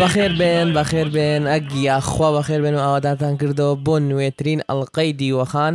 بەخێربێن بەخێربێن ئەگ یاخوا بەخێربێن و ئاواداتان کردەوە بۆ نوێترین ئەڵلقەی دیوەخان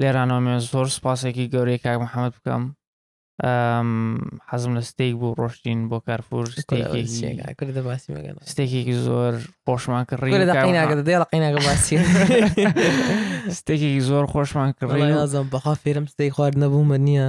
لێرانەوە مێ زۆر سپاسێکی گەورەی کاک محەممەد بکەم حەزم لە ستێک بوو ڕۆشتین بۆ کارفور ستێکێکی زۆر خۆشمان کڕی ستێکێکی زۆر خۆشمان کڕی بەخوا فێرم ستێک خوارد نەبوومە نییە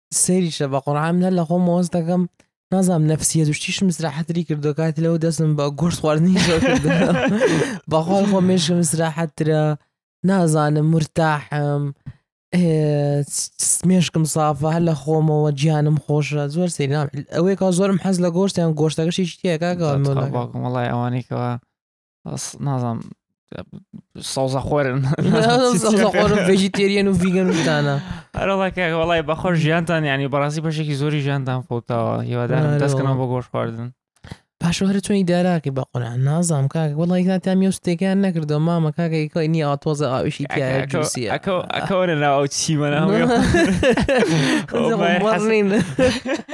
سەیریشە بە قڕام نە لە خۆم وەز دەکەم نازام نەفسیە دوشتیشم سراحەتری کردو کاتی لەو دەستم بە گۆشت خواردنی بەخۆڵ خۆ مێشم سراحەترە نازانم مرتاحم مێشکم سافە هەر لە خۆمەوە گیانم خۆشە زۆر سەیرام ئەوەیە زۆرم حەز لە گۆشتیان گۆشتەکەشی شتێکەکەڵی ئەوانێکەوە نازم سەوزە خۆرن ڤژیتێریان و ڤیگەن وتانە هەرڵکە وڵی بەخۆ ژیانتان ینی بەڕاستی بەشێکی زۆری ژیانتان فوتاوە هیوادار دەستکەنەوە بە گۆش خواردن پاشۆ هەر چۆنی داراکی بە قۆنا نازام کاک وڵی کاتیان یۆ شتێکیان نەکردەوە مامە کاکەیکۆی نی ئاتۆزە ئاویشی ئەکەۆرە ناو ئەو چیمەە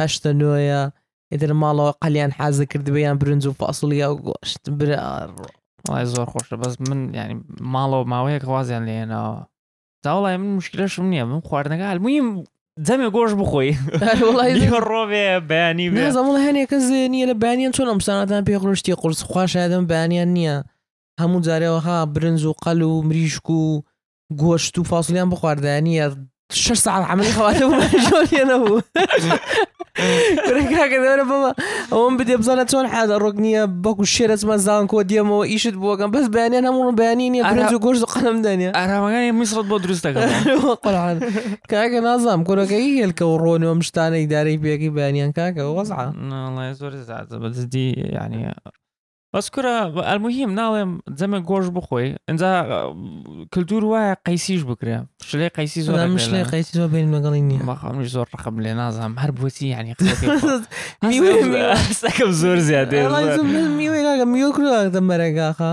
هەشتە نۆیە ئیتر ماڵەوە قەلیان حازە کردبیان برنج و پاسڵیا و گۆشت برا وڵای زۆر خۆشە بەس من ینی ماڵەوە ماوەیەک خوازیان لێنەوە تاوڵای من مشکلەشم نییە من خواردنەکە هەلمویم جەمێ گۆش بخۆی وڵای دیوە ڕۆبێ بەیانی بێ نازم وڵ هەنێکە زێنیە لە بانیان چۆن ئەم ساناتان پێ ڕشتی قرس خواشادم بانیان نییە هەموو جارەوە ها برنج و قەل و مریشک و گۆشت و فاسلیان بخواردایە نیە شش ساعت عملی خەواتەوەێنەبوو کاکەدەرە بەمە ئەوم بدێ بزانە چۆن حادە ڕۆک نییە بەکو شێرەزمە زان کۆ دیێمەوە ئیشت بووەکەم بەس بەیانیان هەموو بەیانی نیە برنج و گۆشت قەلم دەنێ ئاراوەگانی میسرت بۆ دروستەکە کاکە نازام کۆرەکەی هێلکە و ڕۆنۆم شتانە ئیدارەی پێکی بەیانیان کاکە وەزعە زۆر بەدزدی یعنی بەس کورە ئەلمهیم ناڵێم جەمە گۆش بخۆی ئەجا کللتور وایە قەیسیش بکرێ شلێ قەیسی زۆر شلێ قەیسی زۆر بین مەگەڵی نیە مەخامی زۆر ڕقم لێ نازانم هەر بۆچی ینی قەکەم زۆر زیادێ میوەکردەمەرەگاخە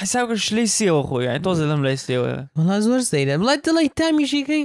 حساب شلەی سێوە خۆی تۆزە لەم لای سێوە زۆر سەیرە بڵای دڵی تامیشیکەی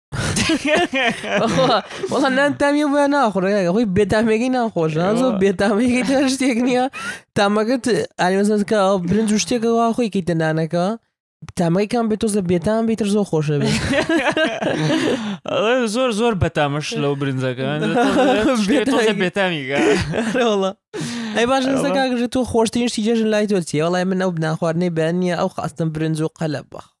وڵا نان تامی بە ناخڕێ خۆی بێتامێکی ناخۆش نازۆ بێتامێکی تا شتێک نییە تامەکەت ئالیمەزەکە ئەو برنج و شتێکەوە خۆی کەیتە نانەکە تامەی کام بێت تۆزە بێتام بیتر زۆر خۆشە بێت زۆر زۆر بەتامش لەو برنجەکان بێتامی ئەی باش زەکگرێت تۆ خۆشترینشتی جێژن لای تۆ چیە وڵای من ئەو بناخواردنەی بەیان نیە ئەو خاستم برنج و قەلب بەخۆ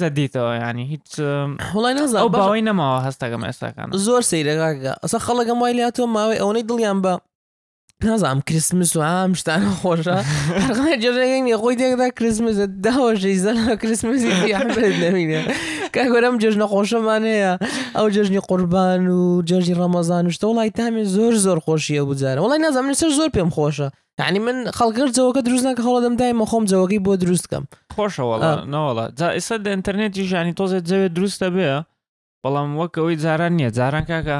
جا دیتەوە ینی هیچ هڵی نازە ئەو باوەی نەماوە هەستەکەم ئێستاکان زۆر سەیرەکە ئەسە خەڵەکەم وای لاتۆ ماوەی ئەوەی دڵیان بە نازام کریسمس و ئام شتان خۆشە جێژەگەنی خۆی دێکدا کریسمس داوەژەی زەل کریسمسی نەمینێ کاگۆرەم جێژ نەخۆشەمان هەیە ئەو جژنی قوربان و جژی ڕەمەزان شتە وڵی تامی زۆر زۆر خۆشیە بجارە وڵی نازانم لەسەر زۆر پێم خۆشە یعنی من خەڵگەر جەوەکە دروست ناکە خەڵەدەم دایمە خۆم جەوەکەی بۆ دروستکەم خۆشەوەڵە نەوەڵە جا ئێستا لە ئینتەرنێتی ژانی تۆزێت جەوێت دروستە بێ بەڵام وەک ئەوەی جاران نییە جاران کاکە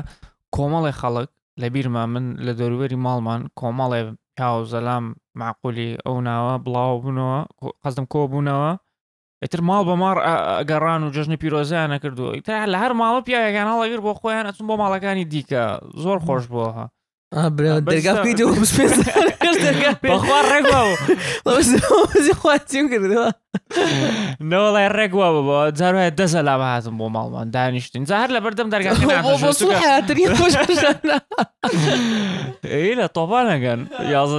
کۆمەڵی خەڵک لە بیرما من لە دەوروبەری ماڵمان کۆمەڵێ پیاو زەلام معقولی ئەو ناوە بڵاو بوونەوە قەزم کۆبوونەوە ئیتر ماڵ بە ماڕ گەڕان و جژنی پیرۆزیان نەکردو ئیتر لە هەر ماڵە پیاەکان هەڵەگر بۆ خۆیان ئەچون بۆ ماڵەکانی دیکە زۆر خۆش بووە ها نەوەڵای ڕێکوا بەوە جاروایە دەزە لا هاتم بۆ ماڵمان دانیشتین جا هەر لە بەردەم دەرگا لە تۆپانەگەن یازە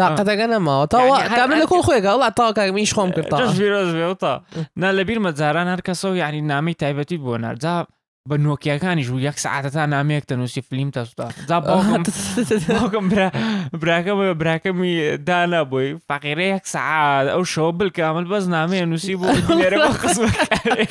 تااقەتەکە نەماوە تاوا یعنی هەر- کابرا لە هەر- کۆڵ خۆێگا وڵات تاوا کاک منیش خۆم کرد تاوا. جەش بیرۆز بێ وتا نا لە بیرمە جاران هەر کەسەوە یعنی نامی تایبەتی بۆ نارجا بە نۆکیەکانیش و یەک سعاتە تا نامەیەک تەنووسی فلیم تەستا جا باوکم باوکم برا- براکە بە براکەمی دانا بۆی فەقیرە یەک سعات ئەو شەوە بلکامل بەس نامەیە نووسی بۆ لێرە بۆ خزمەتکارێک.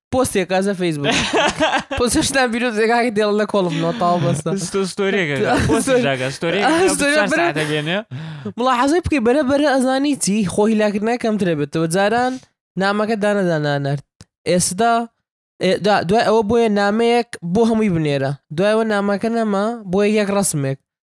پۆستێک کازە فەیسبوک پۆستشتان بیرو زێگاکە دێڵ لە کۆڵم لۆ تاو بەستە بڵا حەزەی بکەی بەرە بەرە ئەزانی چی خۆی لاکردنای کەمترە بێتەوە جاران نامەکە دانەدانانەرد ئێستا دوای ئەوە بۆیە نامەیەک بۆ هەمووی بنێرە دوایەوە نامەکە نەما بۆیە یەک ڕسمێک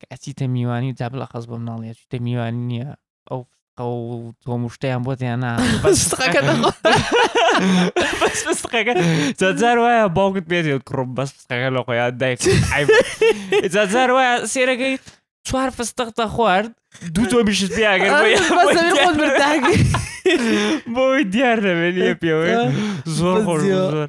کە ئەچیتە میوانی و جا بڵە قەز بۆ مناڵیە چیتە میوانی نییە ئەو قەو تۆ مشتیان بۆ دیانە بەسقەکە جار وایە باوکت پێێت کڕم بەس بسقەکە لە خۆیان دایک جار وایە سێرەکەی چوار فستەختە خوارد دوو تۆ بیشت پیاگەر بۆی دیار دەبێت پێوە زۆر خۆش زۆر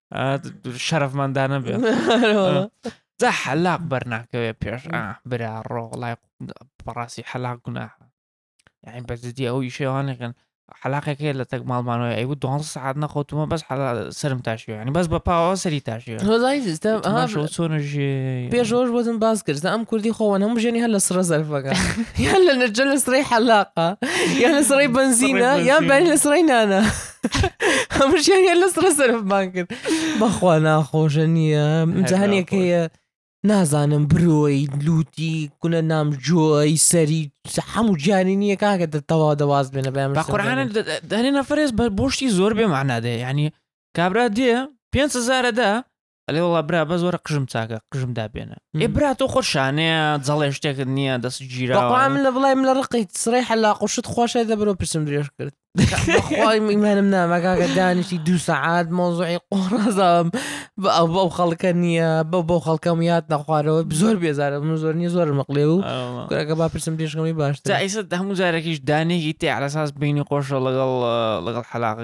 شەرفمەندانە بێ جا حەلاق بەرناکەوێ پێش برا ڕۆ لای بەڕاستی حەلاق گونا یعنی بەجددی ئەو ئیشێوانێکن حلاقێکێ لە تەک ماڵمانەوە ئەی دو سعات نەخۆتمە بەس سرم تاشیوانی بەس بە پاوە سەری تاشی پێشۆش بۆتم باس کرد ئەم کوردی خۆوەن هەموو ژێنی هەر لە سرە زەرفەکە یان لە نەجە لە سڕی حلاقا یان لە سڕی بنزینە یان بەین لە سڕی نانە هەموو ژیانیان لە سڕە سەرفمان کرد بەخوا ناخۆشە نییە جاهانێک هەیە نازانم برۆی لوتی کونە نام جۆی سەری هەموو گیانی نییە کاکە دە تەوا دەواز بێنە بەیان بەخۆرانە دەێنە فەرێز بە بۆشتی زۆر بێ معنادێ ینی کابرا دێ پێ هزارەدا ئەلێ وڵا برا بە زۆرە قژم چاکە قژم دابێنە ئێ برا تۆ خۆ شانەیە جەڵێ شتێکت نییە دەست گیرا بەڵام لە بڵێم لە ڕقی سڕی حەلا قوشت خۆشە دەبرۆ پرسم درێژ کرد خۆی میمانم نامەکاکە دانیشتی دوو سەعات مۆزوعی قۆڕازام بە ئەو بەو خەڵکە نییە بە بۆ خەڵکەم یاد نەخوارەوە زۆر بێزارە من زۆر نیە زۆر مەقلێ و گەکە با پرسم درێژکەمی باشتر ئیسە هەموو جارێکیش دانێکی تێ عرەساس بینی خۆشە لەگەڵ لەگەڵ حەلاقە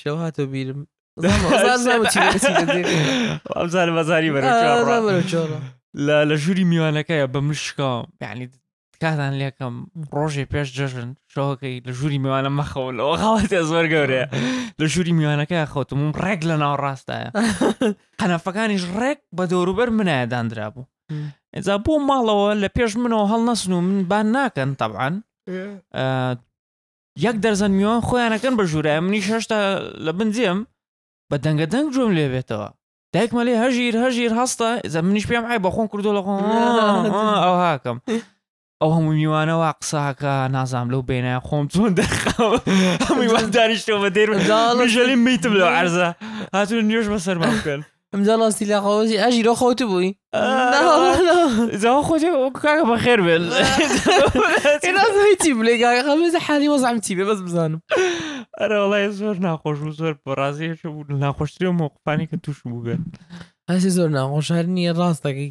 شەو هاتە بیرم ئەمزار بەزاری بەرە لە لە ژووری میوانەکەیە بە مشکا یعنی کاتان لەکەم ڕۆژێ پێش جەژن شەوەکەی لە ژووری میوانە مەخەوە لەوە خاڵەتە زۆر گەورەیە لە ژووری میوانەکە خەوتم و ڕێک لە ناو ڕاستایە قەنەفەکانیش ڕێک بە دەوروبەر منایە دانرا بوو ئەجا بۆ ماڵەوە لە پێش منەوە هەڵ نەسن و من بان ناکەن تەبان یەک دەرزەن میوان خۆیانەکەن بە ژوورای منی شەشتا لە بن جێم بە دەنگە دەنگ جۆم لێ بێتەوە دایکمە لێ هەژیر هەژیر هەستە ئێزە منیش پێم ئای بەخۆم کردو لە خۆم ئەو هاکەم ئەو هەموو میوانەوە قساکە نازام لەو بینە خۆم چۆن دەخەوەداریشتەوە بە دێرژەلی میتم لە عرزە هاتون نوێش بە سەرمان بکەن ئەمجا ڕاستی لە خۆزی ئەژیرۆ خۆت بووی زەوە خۆجێ کاکە بە خێر بێت چی بلێ کاکە خەمێزە حالی وەزعم چی بێ بەس بزانم ئەرە وڵای زۆر ناخۆش و زۆر بەڕازی ناخۆشتری و مۆقپانی کە توش بوو بێت هەسی زۆر ناخۆشار نییە ڕاستەکەی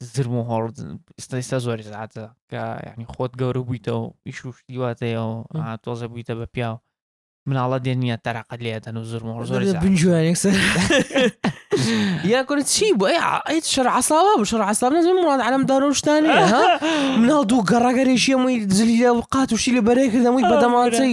زرم و هۆڵ ئستا زۆری زاتە کە ینی خۆت گەورە بوویتەوە ئیش و شتیواتەیەوە تۆزە بوویتە بە پیاو مناڵە دێن نیە تەرەقەت لێ دەن و زرم هۆڵ زۆری بنجوانێکسەر یا کورد چی بۆ ئەیت شەر عساوا بە شەر عساب نەزم وڵات عەلم دارۆشتانی مناڵ دوو گەڕگەرێکی ئەمەی زلیە و قات وشی لە بەرێ کردەمەی بەدەمانچەی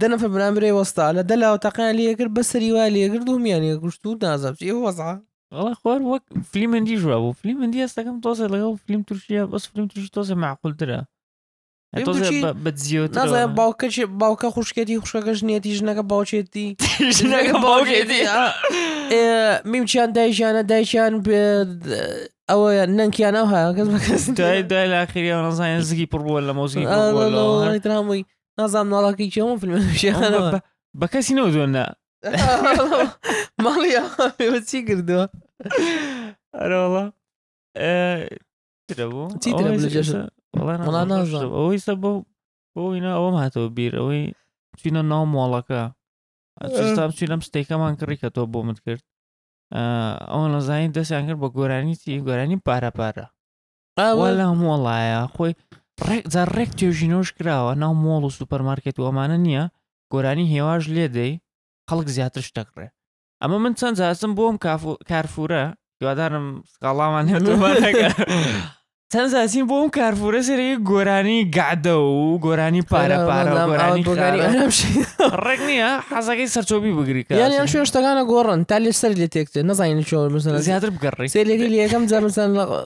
دە نەفەر برام برێ وەستا لە دە لاوە تەقیان لێ کرد بە سەری وای لێ کرد و میان یە گوشت و نازم چی وەزا وڵا خوار وەک فیلم هندی ژوا بوو فیلم هندی هەستەکەم تۆزێ لەگەڵ فیلم تورکیە بەس فیلم تورکی تۆزێ معقولترە فیلم تۆزێ تورکی بە- بە جیۆترەوە. نازانم باوکە چێ- باوکە خوشکێتی خوشکەکە ژنێتی ژنەکە باوچێتی ژنەکە باوکێتی میمچیان دایشیانە دایکیان بێ- ئەوە نەنکیان ئەو هەیە کەس بە کەس دوای دوای لە ئاخیری ئەو نەزانین زگی پڕ بووە لە مۆزگی پڕ بووە لەوە. هەر- ئەڵی ترامووی نازام ناڵاکی کێ ئەم فیلمە شێخانەوە بە کەسی نەوە زۆر نا ماڵی ئەوە چی کردووە ئەرەوەڵا چی ترە بلە جەژن وڵا نازان ئەوەی سە بۆ بۆ ئینا ئەوەم هاتەوە بیر ئەوەی چینە ناو مۆڵەکە ئەچستام چی لەم ستێکەمان کڕی کە تۆ بۆ من کرد ئەوە نەزانین دەستیان کرد بە گۆرانی چی گۆرانی پارە پارە ئەوەلام وڵایە خۆی ڕێک جا ڕێک توێژینەوەش کراوە ناو مۆڵ و سوپەرمارکێت و ئەمانە نییە گۆرانی هێواش لێدەی خەڵک زیاتر شتەکڕێ ئەمە من چەند جاسم بۆم کارفورە دووادارم سکاڵامان هێتەکە چەند زاسین بۆم کارفورە سەرەیە گۆرانی گادە و گۆرانی پارە پارە گۆرانی ڕێک نییە حەزەکەی سەرچۆبی بگری یان شوێن شتەکانە گۆڕن تا لێ سەر لێ تێکچێت نزانین شۆ زیاتر بگەڕی سێ لێگەی لەکەم جەمەسەن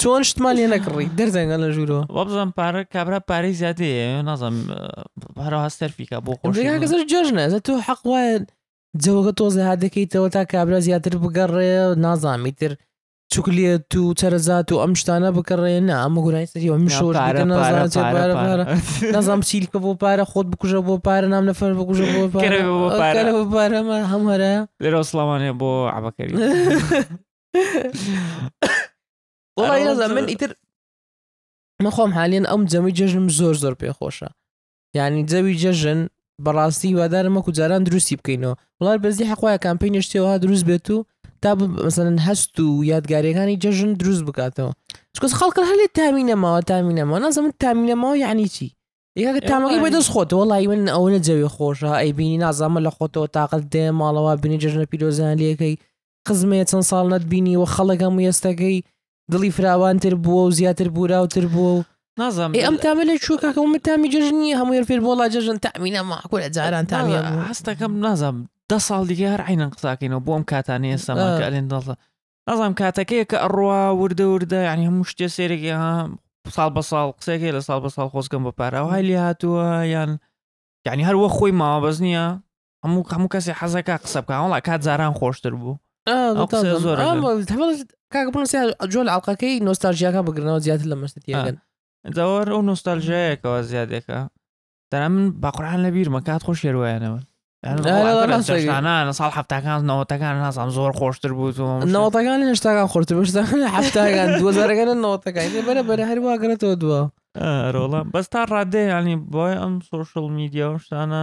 چۆن شتمان لێ نەکڕی دەرزەنگە لە ژوورەوە وابزان پارە کابرا پارەی زیادەیە نازم هەرا هەستەرفیکە بۆ خۆش گەزر جژنە زە تۆ حەق وایە جەوەگە تۆزە هاات دەکەیتەوە تا کابرا زیاتر بگەڕێ نازامی تر چکلێت و چەرەزات و ئەم شتانە بکەڕێ نا ئەمە گورای سەریەوە من شۆش نازام چیلکە بۆ پارە خۆت بکوژە بۆ پارە نام نەفەر بکوژە بۆ پارە بۆ پارەمە هەمەرە لێرە سڵاوانێ بۆ عبەکەری وڵی ڕزە من ئیتر من خۆم حالێن ئەم جەمی جەژنم زۆر زۆر پێ خۆشە یعنی جەوی جەژن بەڕاستی وادارمە و جاران دروستی بکەینەوە وڵات بەزی حقوای کامپی نیشتەوە دروست بێت و تا مەسەن هەست و یادگاریەکانی جەژن دروست بکاتەوە چکەس خەڵکە هەلێ تامی نەماوە تامی نەماوە نازم تامی نەماوە یعنی چی یەکە تامەکەی بە دەست خۆت وڵی من ئەوە جەوێ خۆشە ئەی بینی نازامە لە خۆتەوە تااقل دێ ماڵەوە بینی جژنە پیرۆزیان لەکەی خزمەیە چەند ساڵ نەت بینیوە خەڵک هەموو یێستەکەی دڵی فراوانتر بووە و زیاتر بوراوتر بووە و نازم ئەم تامە لە چوو کاکە من تامی جژنی هەمووی فێر بۆڵا جژن تامینە ماکوە جاران تامیە هەستەکەم نازم دە ساڵ دیگە هەر عینەن قساکەینەوە بۆم کاتانی ئێستاماکەلێن دڵە نازم کاتەکەیە کە ئەڕوا وردە وردە ینی هەموو شتێ سێرەێکی ساڵ بە ساڵ قسێکی لە ساڵ بە ساڵ خۆزگەم بە پاراوە هەلی هاتووە یان یعنی هەروە خۆی ماوەبەز نییە هەموو هەموو کەسێ حەزەکە قسە بکە وڵا کات زاران خۆشتر بوو جۆل ئاڵلقەکەی نۆستالژیاکە بگرنەوە زیاتر لە مەستیگەن داوار ئەو نۆستالژەیەکەوە زیادێکە دەنا من باقران لە بیرمە کات خۆش شێروایانەوە ساڵ هەفتاکان نەوەتەکان ناسان زۆر خۆشتر بوو نەوەتەکان هێشتاکان خۆشتر هەفتاکان دوزارەکان نەوەتەکان بەرە بەرە هەروە گرێتەوە دووە ڕۆڵە بەس تا ڕادێ ینی بۆی ئەم سوۆشل میدیا شتانە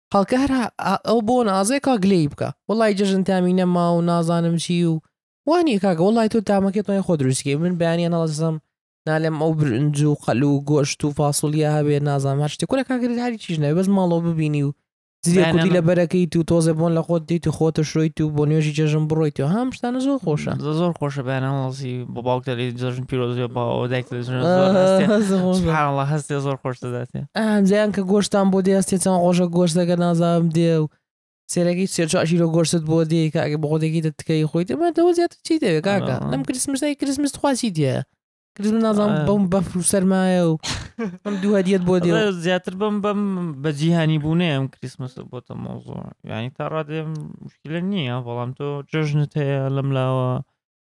خەڵکە هەر ئەو بۆ نازێ کاک لێی بکە وڵی جژن تامی نەما و نازانم چی و وانە کاکە وڵی تۆ تامەکەی تۆی خۆ دروستگەی من بەیانە نازم نالێم ئەو برنج و قەل و گۆشت و فاسوولیا هەبێ نازان هەر شتێک کورە کاگرێت هەری چیش نەوێ بەس ماڵۆ ببینی و زیێکوتی لە بەرەکەی تو تۆزە بۆن لە خۆت دیت و خۆتە شویت و بۆ نوێژی جەژم بڕۆیت و هەم شتانە زۆر خۆشە زۆر خۆشە بەیانەڵزی بۆ باوکداری جەژن پیرۆزیێ باەوە دایکڵە هەستێ زۆر خۆش دەداتێ جەیان کە گۆشتان بۆ دێ ئەستێ چەند ڕۆژە گۆشتەکە نازانم دێ و سێرەکەی سێ چوار کیلۆ گۆشتت بۆ دێ کاکە بە خۆدێکی دە تکەی خۆی دەمە دەوە زیاتر چی دەوێت کاکە آه. لەم کریسمسای کریسمس تخوازی دێ کریسمس نازانم آه. بەم بەفر و سەرمایە و ئەم دوو هەدیەت بۆ دێ و ئەڵێ زیاتر بم بم بە جیهانی بوونێ ئەم کریسمس بۆتە مۆزۆ یعنی تا ڕادێ مشکلە نییە بەڵام تۆ جەژنت هەیە لەم لاوە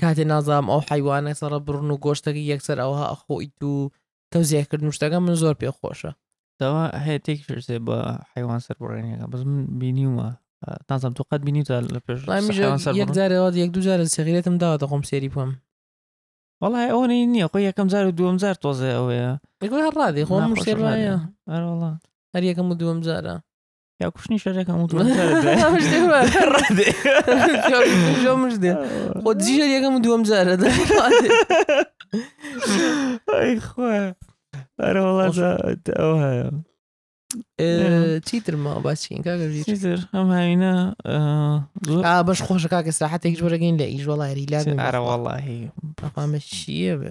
کاتێ نازانم ئەو حەیوانە سەڕە بڕن و گۆشتەکەی یەکسەر ئەوها ئەخۆیت و تەوزیع کردن و شتەکە من زۆر پێ خۆشە. داوا هەیە تێکشێ بە حیوان سەر بڕێنەکە بەس من بینیومە نازم تو قەت بینی تا لە پێش جارەوە یەک دو جارە سەغیرێتم داوا دەخۆم سێری بکەم وڵای ئەو نی نییە خۆ یەکەم جار و دوم جار تۆزێ ئەوەیە ڕادی خۆم سێ هەر یەکەم و دوم جارە یا کوشتنی شەرەکە هەموو دووان ژۆمش دێ خۆ دژە یەکەم و دووەم جارە ئەو هەیە چیتر ما باسیین کاگەر ئەم هاوینە بەش خۆش کاکە ساحەتێک جۆرەگەین لە ئیش وڵی لا ئەرە وڵی بەخوامە چییە بێ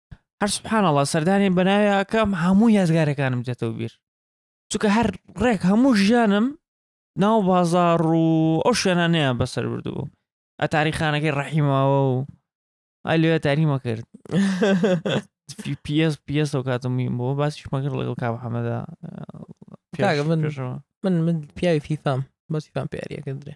هەر سبحان الله سەردانی بەناویەکەم هەموو یازگارەکانم دێتەوە بیر چکە هەر ڕێک هەموو ژیانم ناو بازار و ئەو شوێنانەیە بەسەر بردبوو ئە تاریخانەکەی ڕەحیمەوە و ئەلوێ تاریمە کرد PS PS و کاتمی بۆ باسی مەگەر لەگەڵ کا محەممەدا من من پیاوی فیفام بەسی فام پیاریەکە درێ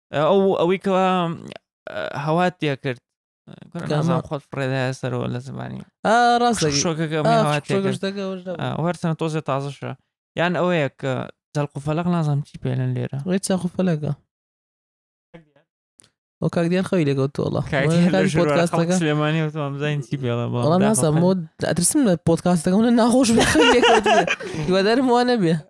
ئەو ئەوەی کەوا هەوات تیا کرد خۆت فڕێدا سەرەوە لە زمانی ڕاست شۆکەکەهەرچەند تۆزێ تازەشە یان ئەوەیە کە زەلق و فەلق نازم چی پێێن لێرە ڕێ چاخ و فەلەکە ئەو کاکدیان خەوی لەگەوت تۆڵە سلێمانی بزانین چی پێڵەڕاستە ئەترسم لە پۆتکاستەکەم لە ناخۆش هیوادارم وانە بێ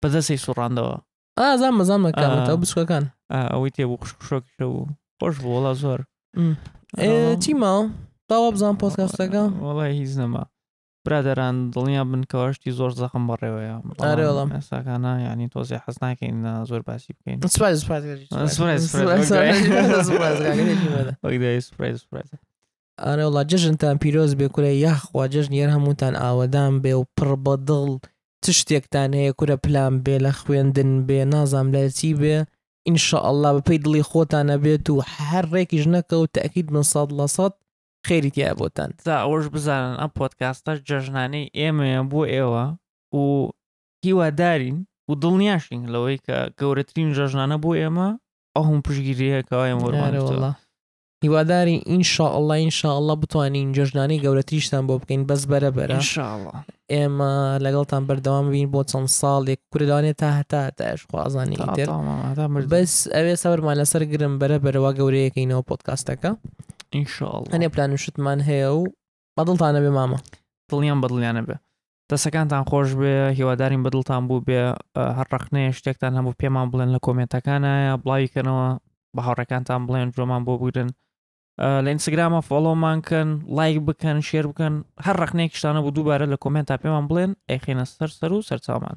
بە دەستی سوڕاندەوە ئازان مەزان مەکامەتە ئەو بچکەکان ئەوەی تێبوو خوشکشۆکیشە بوو خۆش بوو وڵا زۆر چی ماوە تاوا بزان پۆستکاستەکە وڵی هیچ نەما برادران دڵنیا بن کەواشتی زۆر زەخم بەڕێوەیە ئارێڵم ئێستاکانە ینی تۆزی حەز ناکەین زۆر باسی بکەین ئارە وەڵا جەژنتان پیرۆز بێ کورە یاخوا جەژنی هەر هەمووتان ئاوەدان بێ و پڕ بە دڵ چ شتێکتان هەیە کورە پلان بێ لە خوێندن بێ نازام لە چی بێ ان شاء اللە بەپێی دڵی خۆتانە بێت و هەر ڕێکیش نەکەوت تەئکید بن سەد لە سەد خێری تیا بۆتان جا ئەوەش بزانن ئەم پۆدکاستە جەژنانەی ئێمەیە بۆ ئێوە و هیوادارین و دڵنیاشین لەوەی کە گەورەترین جەژنانە بۆ ئێمە ئەو هەموو پشگیریەکەوە ئێمە وەرمانەوە ئارە وەڵا هیوادارین ان شاء اللە ان شاء اللە بتوانین جەژنانەی گەورەتریشتان بۆ بکەین بەس بەرە بەرە ان شاء اللە ئێمە لەگەڵتان بەردەوام بین بۆ چەند ساڵێک کورە لەوانێت تا هەتا تاش خوازانانی تا ئیتر تا ماما تا مرد بەس ئەوێ سەبەرمان لەسەر گرم بەرە بەرەوە گەورەیەکەینەوە پۆدکاستەکە ان شاء اللە هەنێ پلان و شتمان هەیە و بەدڵتانە بێ مامە دڵنیام بەدڵیانە بێ دەستەکانتان خۆش بێ هیوادارین بەدڵتان بوو بێ هەر ڕخنەیە شتێکتان هەموو پێمان بڵێن لە کۆمێنتەکانایە بڵاوی کەنەوە بە هاوڕەکانتان بڵێن جۆمان بۆ بگرن لە ئینستاگرامە فۆڵۆمان کەن لایک بکەن شێر بکەن هەر ڕخنێکیشتانە بوو دووبارە لە کۆمێنتا پێمان بڵێن ئەیخێنە سەر سەر و سەرچاومان